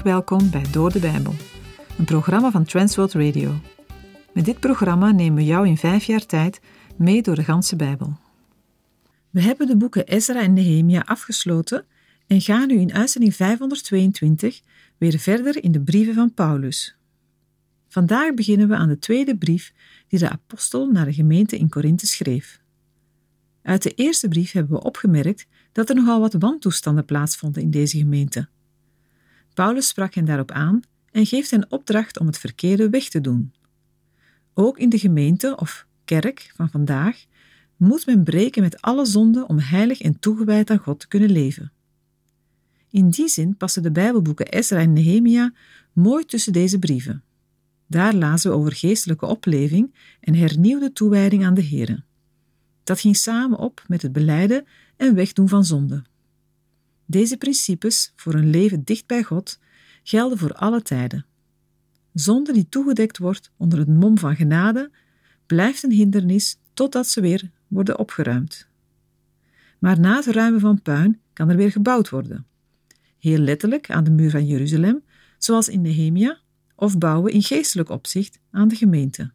Welkom bij Door de Bijbel, een programma van Transworld Radio. Met dit programma nemen we jou in vijf jaar tijd mee door de ganse Bijbel. We hebben de boeken Ezra en Nehemia afgesloten en gaan nu in uitzending 522 weer verder in de brieven van Paulus. Vandaag beginnen we aan de tweede brief die de apostel naar de gemeente in Korinthe schreef. Uit de eerste brief hebben we opgemerkt dat er nogal wat wantoestanden plaatsvonden in deze gemeente. Paulus sprak hen daarop aan en geeft hen opdracht om het verkeerde weg te doen. Ook in de gemeente of kerk van vandaag moet men breken met alle zonden om heilig en toegewijd aan God te kunnen leven. In die zin passen de Bijbelboeken Ezra en Nehemia mooi tussen deze brieven. Daar lazen we over geestelijke opleving en hernieuwde toewijding aan de Here. Dat ging samen op met het beleiden en wegdoen van zonde. Deze principes voor een leven dicht bij God gelden voor alle tijden. Zonde die toegedekt wordt onder het mom van genade blijft een hindernis totdat ze weer worden opgeruimd. Maar na het ruimen van puin kan er weer gebouwd worden. Heel letterlijk aan de muur van Jeruzalem, zoals in Nehemia, of bouwen in geestelijk opzicht aan de gemeente.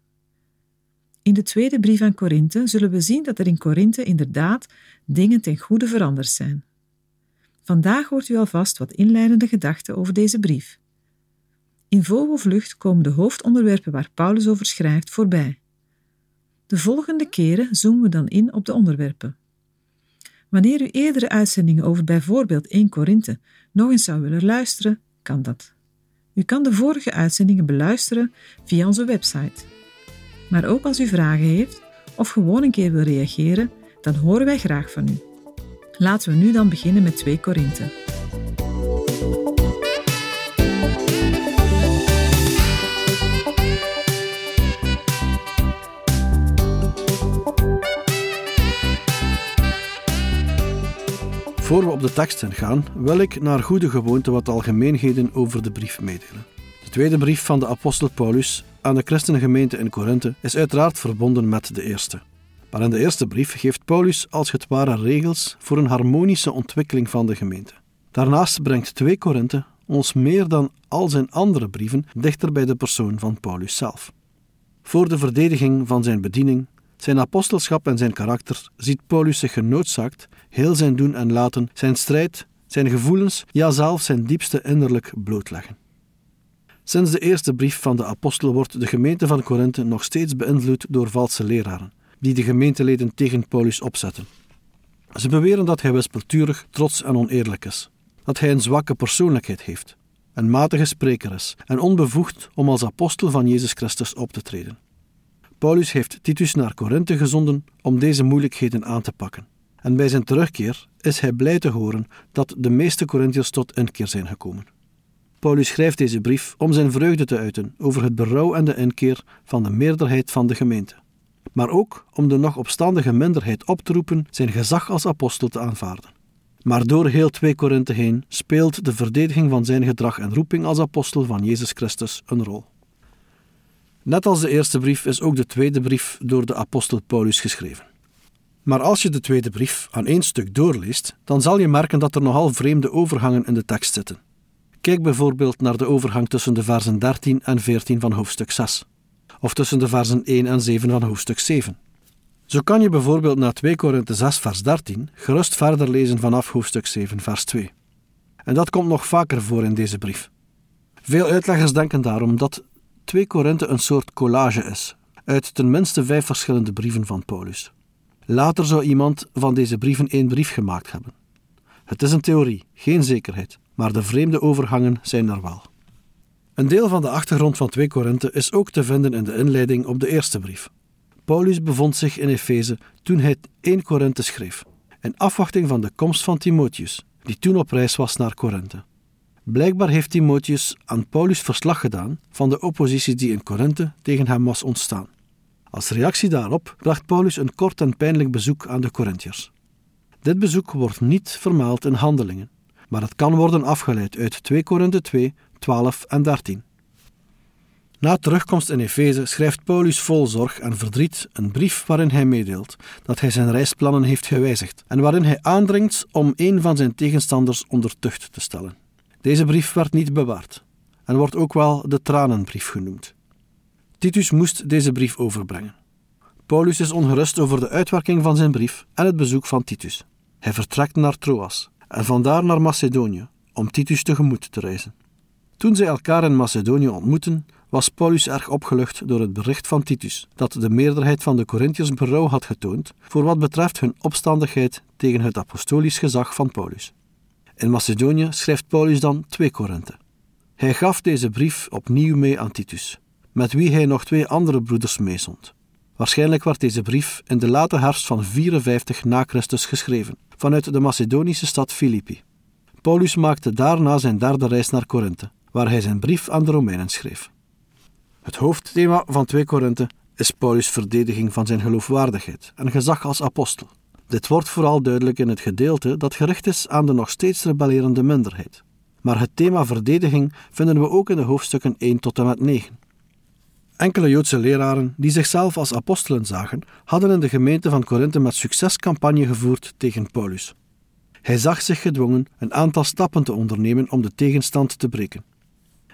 In de tweede brief aan Korinthe zullen we zien dat er in Korinthe inderdaad dingen ten goede veranderd zijn. Vandaag hoort u alvast wat inleidende gedachten over deze brief. In vogelvlucht komen de hoofdonderwerpen waar Paulus over schrijft voorbij. De volgende keren zoomen we dan in op de onderwerpen. Wanneer u eerdere uitzendingen over bijvoorbeeld 1 Korinthe nog eens zou willen luisteren, kan dat. U kan de vorige uitzendingen beluisteren via onze website. Maar ook als u vragen heeft of gewoon een keer wil reageren, dan horen wij graag van u. Laten we nu dan beginnen met 2 Korinthe. Voor we op de teksten gaan, wil ik naar goede gewoonte wat algemeenheden over de brief meedelen. De tweede brief van de apostel Paulus aan de christengemeente in Korinthe is uiteraard verbonden met de eerste. Maar in de eerste brief geeft Paulus als het ware regels voor een harmonische ontwikkeling van de gemeente. Daarnaast brengt 2 Korinthe ons meer dan al zijn andere brieven dichter bij de persoon van Paulus zelf. Voor de verdediging van zijn bediening, zijn apostelschap en zijn karakter ziet Paulus zich genoodzaakt heel zijn doen en laten, zijn strijd, zijn gevoelens, ja zelfs zijn diepste innerlijk blootleggen. Sinds de eerste brief van de apostel wordt de gemeente van Korinthe nog steeds beïnvloed door valse leraren, die de gemeenteleden tegen Paulus opzetten. Ze beweren dat hij wispelturig, trots en oneerlijk is, dat hij een zwakke persoonlijkheid heeft, een matige spreker is en onbevoegd om als apostel van Jezus Christus op te treden. Paulus heeft Titus naar Korinthe gezonden om deze moeilijkheden aan te pakken. En bij zijn terugkeer is hij blij te horen dat de meeste Corinthiërs tot inkeer zijn gekomen. Paulus schrijft deze brief om zijn vreugde te uiten over het berouw en de inkeer van de meerderheid van de gemeente, maar ook om de nog opstandige minderheid op te roepen zijn gezag als apostel te aanvaarden. Maar door heel 2 Korinthe heen speelt de verdediging van zijn gedrag en roeping als apostel van Jezus Christus een rol. Net als de eerste brief is ook de tweede brief door de apostel Paulus geschreven. Maar als je de tweede brief aan één stuk doorleest, dan zal je merken dat er nogal vreemde overgangen in de tekst zitten. Kijk bijvoorbeeld naar de overgang tussen de versen 13 en 14 van hoofdstuk 6, of tussen de versen 1 en 7 van hoofdstuk 7. Zo kan je bijvoorbeeld naar 2 Korinthe 6 vers 13 gerust verder lezen vanaf hoofdstuk 7 vers 2. En dat komt nog vaker voor in deze brief. Veel uitleggers denken daarom dat 2 Korinthe een soort collage is, uit ten minste vijf verschillende brieven van Paulus. Later zou iemand van deze brieven één brief gemaakt hebben. Het is een theorie, geen zekerheid, maar de vreemde overgangen zijn er wel. Een deel van de achtergrond van 2 Korinthe is ook te vinden in de inleiding op de eerste brief. Paulus bevond zich in Efeze toen hij 1 Korinthe schreef, in afwachting van de komst van Timotheus, die toen op reis was naar Korinthe. Blijkbaar heeft Timotheus aan Paulus verslag gedaan van de oppositie die in Korinthe tegen hem was ontstaan. Als reactie daarop bracht Paulus een kort en pijnlijk bezoek aan de Corinthiërs. Dit bezoek wordt niet vermeld in handelingen, maar het kan worden afgeleid uit 2 Korinthe 2, 12 en 13. Na terugkomst in Efeze schrijft Paulus vol zorg en verdriet een brief waarin hij meedeelt dat hij zijn reisplannen heeft gewijzigd en waarin hij aandringt om een van zijn tegenstanders onder tucht te stellen. Deze brief werd niet bewaard en wordt ook wel de tranenbrief genoemd. Titus moest deze brief overbrengen. Paulus is ongerust over de uitwerking van zijn brief en het bezoek van Titus. Hij vertrekt naar Troas en vandaar naar Macedonië om Titus tegemoet te reizen. Toen zij elkaar in Macedonië ontmoetten, was Paulus erg opgelucht door het bericht van Titus dat de meerderheid van de Corinthiërs berouw had getoond voor wat betreft hun opstandigheid tegen het apostolisch gezag van Paulus. In Macedonië schrijft Paulus dan twee Korinthe. Hij gaf deze brief opnieuw mee aan Titus, met wie hij nog twee andere broeders meezond. Waarschijnlijk werd deze brief in de late herfst van 54 na Christus geschreven, vanuit de Macedonische stad Filippi. Paulus maakte daarna zijn derde reis naar Korinthe, waar hij zijn brief aan de Romeinen schreef. Het hoofdthema van 2 Korinthe is Paulus' verdediging van zijn geloofwaardigheid en gezag als apostel. Dit wordt vooral duidelijk in het gedeelte dat gericht is aan de nog steeds rebellerende minderheid. Maar het thema verdediging vinden we ook in de hoofdstukken 1 tot en met 9. Enkele Joodse leraren die zichzelf als apostelen zagen, hadden in de gemeente van Korinthe met succes campagne gevoerd tegen Paulus. Hij zag zich gedwongen een aantal stappen te ondernemen om de tegenstand te breken.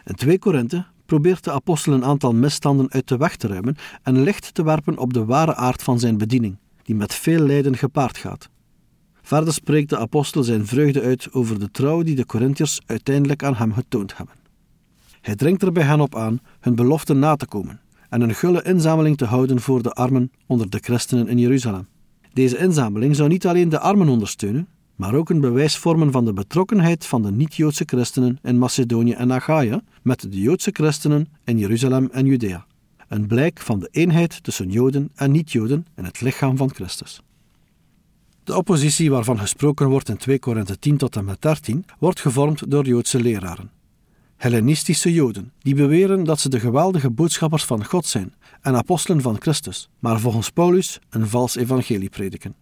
In 2 Korinthe probeert de apostel een aantal misstanden uit de weg te ruimen en licht te werpen op de ware aard van zijn bediening, die met veel lijden gepaard gaat. Verder spreekt de apostel zijn vreugde uit over de trouw die de Corinthiërs uiteindelijk aan hem getoond hebben. Hij dringt er bij hen op aan hun belofte na te komen en een gulle inzameling te houden voor de armen onder de christenen in Jeruzalem. Deze inzameling zou niet alleen de armen ondersteunen, maar ook een bewijs vormen van de betrokkenheid van de niet-Joodse christenen in Macedonië en Achaia met de Joodse christenen in Jeruzalem en Judea. Een blijk van de eenheid tussen Joden en niet-Joden in het lichaam van Christus. De oppositie waarvan gesproken wordt in 2 Korinthe 10 tot en met 13 wordt gevormd door Joodse leraren. Hellenistische Joden, die beweren dat ze de geweldige boodschappers van God zijn en apostelen van Christus, maar volgens Paulus een vals evangelie prediken.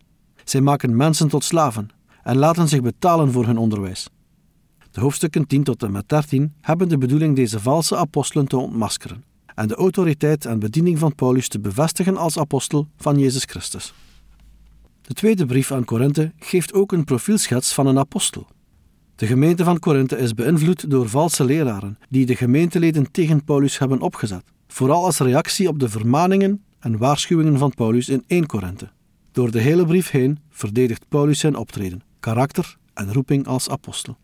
Zij maken mensen tot slaven en laten zich betalen voor hun onderwijs. De hoofdstukken 10 tot en met 13 hebben de bedoeling deze valse apostelen te ontmaskeren en de autoriteit en bediening van Paulus te bevestigen als apostel van Jezus Christus. De tweede brief aan Korinthe geeft ook een profielschets van een apostel. De gemeente van Korinthe is beïnvloed door valse leraren die de gemeenteleden tegen Paulus hebben opgezet, vooral als reactie op de vermaningen en waarschuwingen van Paulus in 1 Korinthe. Door de hele brief heen verdedigt Paulus zijn optreden, karakter en roeping als apostel.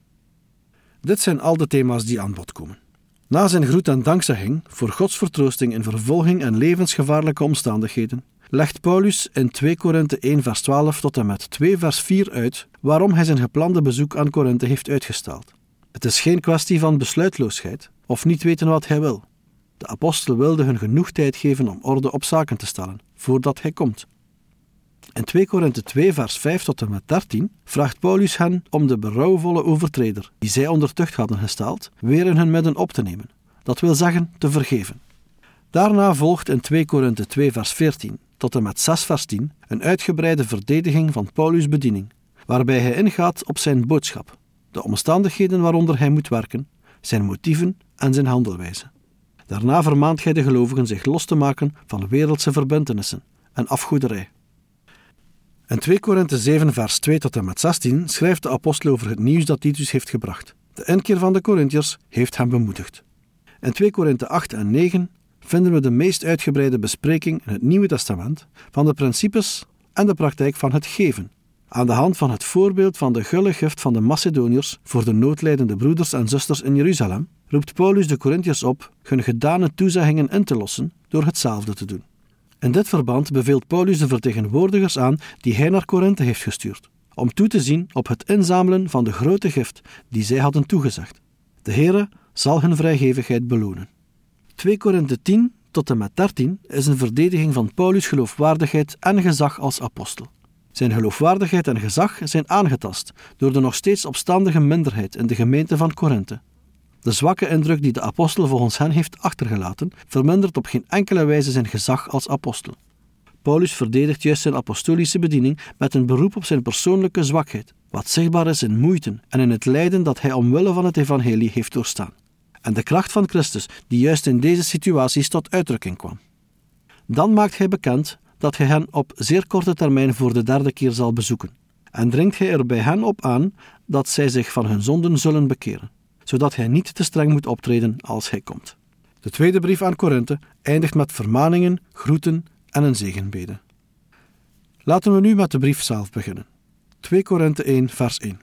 Dit zijn al de thema's die aan bod komen. Na zijn groet en dankzegging voor Gods vertroosting in vervolging en levensgevaarlijke omstandigheden, legt Paulus in 2 Korinthe 1 vers 12 tot en met 2 vers 4 uit waarom hij zijn geplande bezoek aan Korinthe heeft uitgesteld. Het is geen kwestie van besluitloosheid of niet weten wat hij wil. De apostel wilde hun genoeg tijd geven om orde op zaken te stellen, voordat hij komt. In 2 Korinthe 2 vers 5 tot en met 13 vraagt Paulus hen om de berouwvolle overtreder, die zij onder tucht hadden gesteld, weer in hun midden op te nemen. Dat wil zeggen, te vergeven. Daarna volgt in 2 Korinthe 2 vers 14 tot en met 6 vers 10 een uitgebreide verdediging van Paulus' bediening, waarbij hij ingaat op zijn boodschap, de omstandigheden waaronder hij moet werken, zijn motieven en zijn handelwijze. Daarna vermaant hij de gelovigen zich los te maken van wereldse verbintenissen en afgoederij. In 2 Korinthe 7 vers 2 tot en met 16 schrijft de apostel over het nieuws dat Titus heeft gebracht. De inkeer van de Corinthiërs heeft hem bemoedigd. In 2 Korinthe 8 en 9 vinden we de meest uitgebreide bespreking in het Nieuwe Testament van de principes en de praktijk van het geven. Aan de hand van het voorbeeld van de gulle gift van de Macedoniërs voor de noodlijdende broeders en zusters in Jeruzalem, roept Paulus de Corinthiërs op hun gedane toezeggingen in te lossen door hetzelfde te doen. In dit verband beveelt Paulus de vertegenwoordigers aan die hij naar Korinthe heeft gestuurd, om toe te zien op het inzamelen van de grote gift die zij hadden toegezegd. De Heere zal hun vrijgevigheid belonen. 2 Korinthe 10 tot en met 13 is een verdediging van Paulus' geloofwaardigheid en gezag als apostel. Zijn geloofwaardigheid en gezag zijn aangetast door de nog steeds opstandige minderheid in de gemeente van Korinthe. De zwakke indruk die de apostel volgens hen heeft achtergelaten, vermindert op geen enkele wijze zijn gezag als apostel. Paulus verdedigt juist zijn apostolische bediening met een beroep op zijn persoonlijke zwakheid, wat zichtbaar is in moeite en in het lijden dat hij omwille van het evangelie heeft doorstaan. En de kracht van Christus, die juist in deze situaties tot uitdrukking kwam. Dan maakt hij bekend dat hij hen op zeer korte termijn voor de derde keer zal bezoeken, en dringt hij er bij hen op aan dat zij zich van hun zonden zullen bekeren. Zodat hij niet te streng moet optreden als hij komt. De tweede brief aan Korinthe eindigt met vermaningen, groeten en een zegenbede. Laten we nu met de brief zelf beginnen. 2 Korinthe 1, vers 1.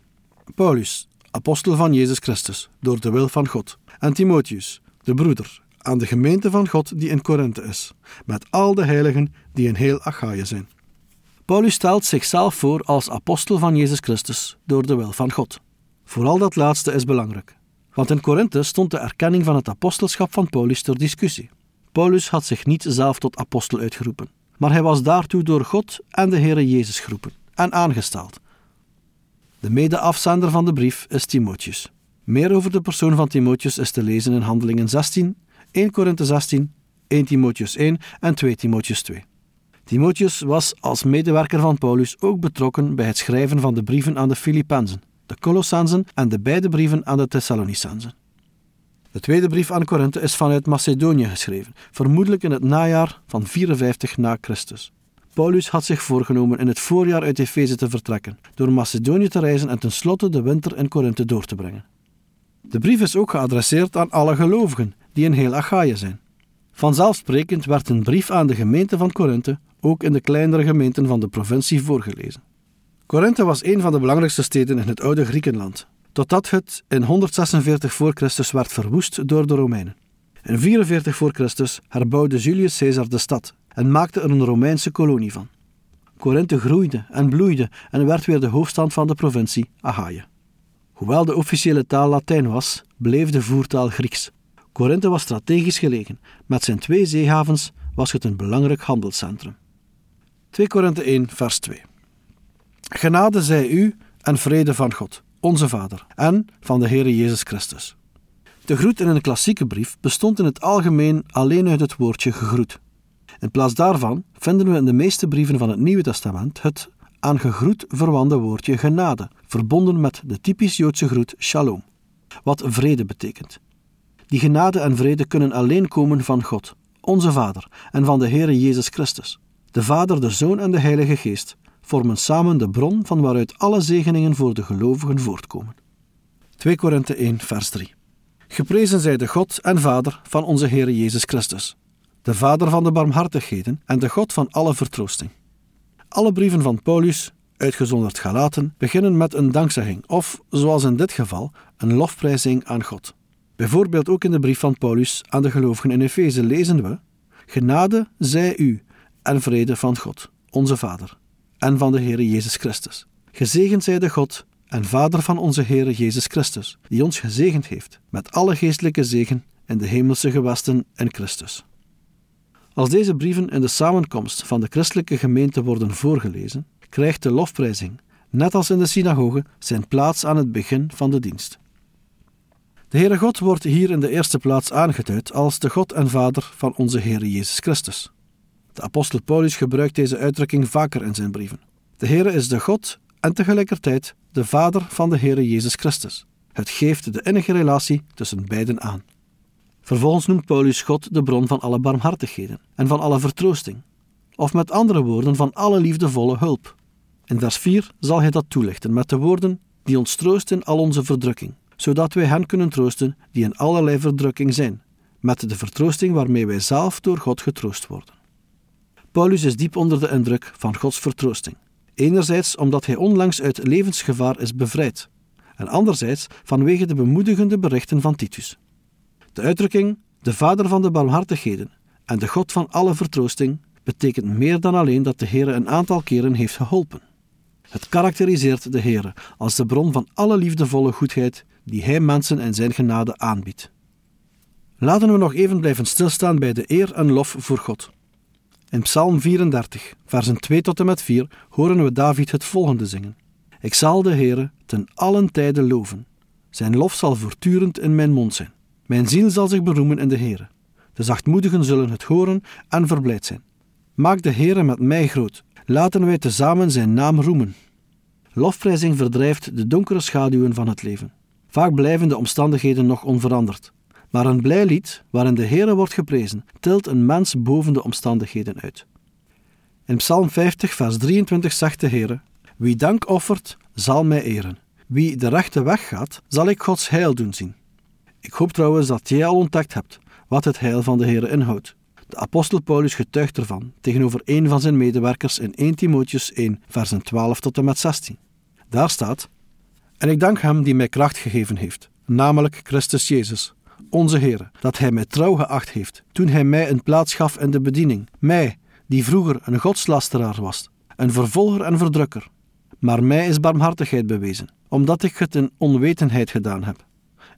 Paulus, apostel van Jezus Christus, door de wil van God, en Timotheus, de broeder, aan de gemeente van God die in Korinthe is, met al de heiligen die in heel Achaïe zijn. Paulus stelt zichzelf voor als apostel van Jezus Christus door de wil van God. Vooral dat laatste is belangrijk, want in Korinthe stond de erkenning van het apostelschap van Paulus ter discussie. Paulus had zich niet zelf tot apostel uitgeroepen, maar hij was daartoe door God en de Heere Jezus geroepen en aangesteld. De mede-afzender van de brief is Timotheus. Meer over de persoon van Timotheus is te lezen in Handelingen 16, 1 Korinthe 16, 1 Timotheus 1 en 2 Timotheus 2. Timotheus was als medewerker van Paulus ook betrokken bij het schrijven van de brieven aan de Filippenzen, de Colossensen en de beide brieven aan de Thessalonicensen. De tweede brief aan Korinthe is vanuit Macedonië geschreven, vermoedelijk in het najaar van 54 na Christus. Paulus had zich voorgenomen in het voorjaar uit Efeze te vertrekken, door Macedonië te reizen en tenslotte de winter in Korinthe door te brengen. De brief is ook geadresseerd aan alle gelovigen die in heel Achaïe zijn. Vanzelfsprekend werd een brief aan de gemeente van Korinthe ook in de kleinere gemeenten van de provincie voorgelezen. Korinthe was een van de belangrijkste steden in het oude Griekenland, totdat het in 146 voor Christus werd verwoest door de Romeinen. In 44 voor Christus herbouwde Julius Caesar de stad en maakte er een Romeinse kolonie van. Korinthe groeide en bloeide en werd weer de hoofdstad van de provincie Achaïe. Hoewel de officiële taal Latijn was, bleef de voertaal Grieks. Korinthe was strategisch gelegen. Met zijn twee zeehavens was het een belangrijk handelscentrum. 2 Korinthe 1, vers 2. Genade zij u en vrede van God, onze Vader, en van de Heere Jezus Christus. De groet in een klassieke brief bestond in het algemeen alleen uit het woordje gegroet. In plaats daarvan vinden we in de meeste brieven van het Nieuwe Testament het aan gegroet verwante woordje genade, verbonden met de typisch Joodse groet shalom, wat vrede betekent. Die genade en vrede kunnen alleen komen van God, onze Vader, en van de Heere Jezus Christus. De Vader, de Zoon en de Heilige Geest vormen samen de bron van waaruit alle zegeningen voor de gelovigen voortkomen. 2 Korinthe 1, vers 3. Geprezen zij de God en Vader van onze Heere Jezus Christus, de Vader van de barmhartigheden en de God van alle vertroosting. Alle brieven van Paulus, uitgezonderd Galaten, beginnen met een dankzegging of, zoals in dit geval, een lofprijzing aan God. Bijvoorbeeld ook in de brief van Paulus aan de gelovigen in Efeze lezen we: Genade zij u en vrede van God, onze Vader, en van de Heere Jezus Christus. Gezegend zij de God en Vader van onze Heere Jezus Christus, die ons gezegend heeft met alle geestelijke zegen in de hemelse gewesten in Christus. Als deze brieven in de samenkomst van de christelijke gemeente worden voorgelezen, krijgt de lofprijzing, net als in de synagoge, zijn plaats aan het begin van de dienst. De Heere God wordt hier in de eerste plaats aangeduid als de God en Vader van onze Heere Jezus Christus. De apostel Paulus gebruikt deze uitdrukking vaker in zijn brieven. De Heere is de God en tegelijkertijd de Vader van de Heere Jezus Christus. Het geeft de innige relatie tussen beiden aan. Vervolgens noemt Paulus God de bron van alle barmhartigheden en van alle vertroosting, of met andere woorden van alle liefdevolle hulp. In vers 4 zal hij dat toelichten met de woorden die ons troosten in al onze verdrukking, zodat wij hen kunnen troosten die in allerlei verdrukking zijn, met de vertroosting waarmee wij zelf door God getroost worden. Paulus is diep onder de indruk van Gods vertroosting. Enerzijds omdat hij onlangs uit levensgevaar is bevrijd, en anderzijds vanwege de bemoedigende berichten van Titus. De uitdrukking de Vader van de barmhartigheden en de God van alle vertroosting betekent meer dan alleen dat de Heer een aantal keren heeft geholpen. Het karakteriseert de Heer als de bron van alle liefdevolle goedheid die Hij mensen en Zijn genade aanbiedt. Laten we nog even blijven stilstaan bij de eer en lof voor God. In Psalm 34, versen 2 tot en met 4, horen we David het volgende zingen. Ik zal de Heere ten allen tijde loven. Zijn lof zal voortdurend in mijn mond zijn. Mijn ziel zal zich beroemen in de Heere. De zachtmoedigen zullen het horen en verblijd zijn. Maak de Heere met mij groot. Laten wij tezamen zijn naam roemen. Lofprijzing verdrijft de donkere schaduwen van het leven. Vaak blijven de omstandigheden nog onveranderd. Maar een blij lied, waarin de Heere wordt geprezen, tilt een mens boven de omstandigheden uit. In Psalm 50, vers 23 zegt de Heere: Wie dank offert, zal mij eren. Wie de rechte weg gaat, zal ik Gods heil doen zien. Ik hoop trouwens dat jij al ontdekt hebt wat het heil van de Heer inhoudt. De apostel Paulus getuigt ervan tegenover een van zijn medewerkers in 1 Timotheus 1, versen 12 tot en met 16. Daar staat: En ik dank hem die mij kracht gegeven heeft, namelijk Christus Jezus, onze Heer, dat hij mij trouw geacht heeft, toen hij mij een plaats gaf in de bediening, mij, die vroeger een godslasteraar was, een vervolger en verdrukker. Maar mij is barmhartigheid bewezen, omdat ik het in onwetendheid gedaan heb,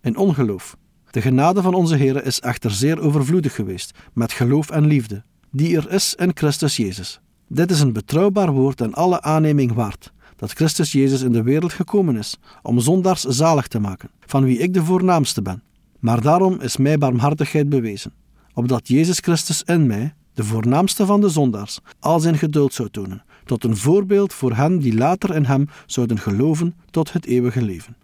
in ongeloof. De genade van onze Heer is echter zeer overvloedig geweest, met geloof en liefde, die er is in Christus Jezus. Dit is een betrouwbaar woord en alle aanneming waard, dat Christus Jezus in de wereld gekomen is, om zondaars zalig te maken, van wie ik de voornaamste ben. Maar daarom is mij barmhartigheid bewezen, opdat Jezus Christus in mij, de voornaamste van de zondaars, al zijn geduld zou tonen, tot een voorbeeld voor hen die later in hem zouden geloven tot het eeuwige leven.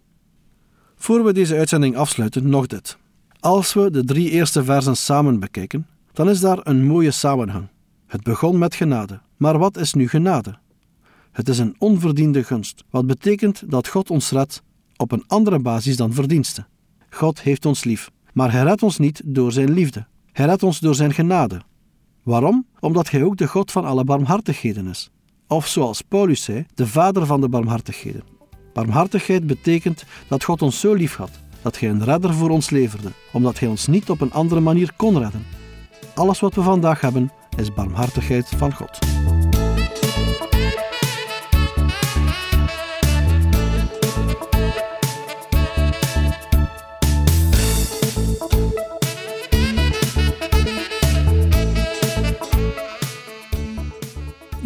Voor we deze uitzending afsluiten, nog dit. Als we de drie eerste versen samen bekijken, dan is daar een mooie samenhang. Het begon met genade. Maar wat is nu genade? Het is een onverdiende gunst, wat betekent dat God ons redt op een andere basis dan verdiensten. God heeft ons lief, maar hij redt ons niet door zijn liefde. Hij redt ons door zijn genade. Waarom? Omdat hij ook de God van alle barmhartigheden is. Of zoals Paulus zei, de vader van de barmhartigheden. Barmhartigheid betekent dat God ons zo lief had, dat hij een redder voor ons leverde, omdat hij ons niet op een andere manier kon redden. Alles wat we vandaag hebben, is barmhartigheid van God.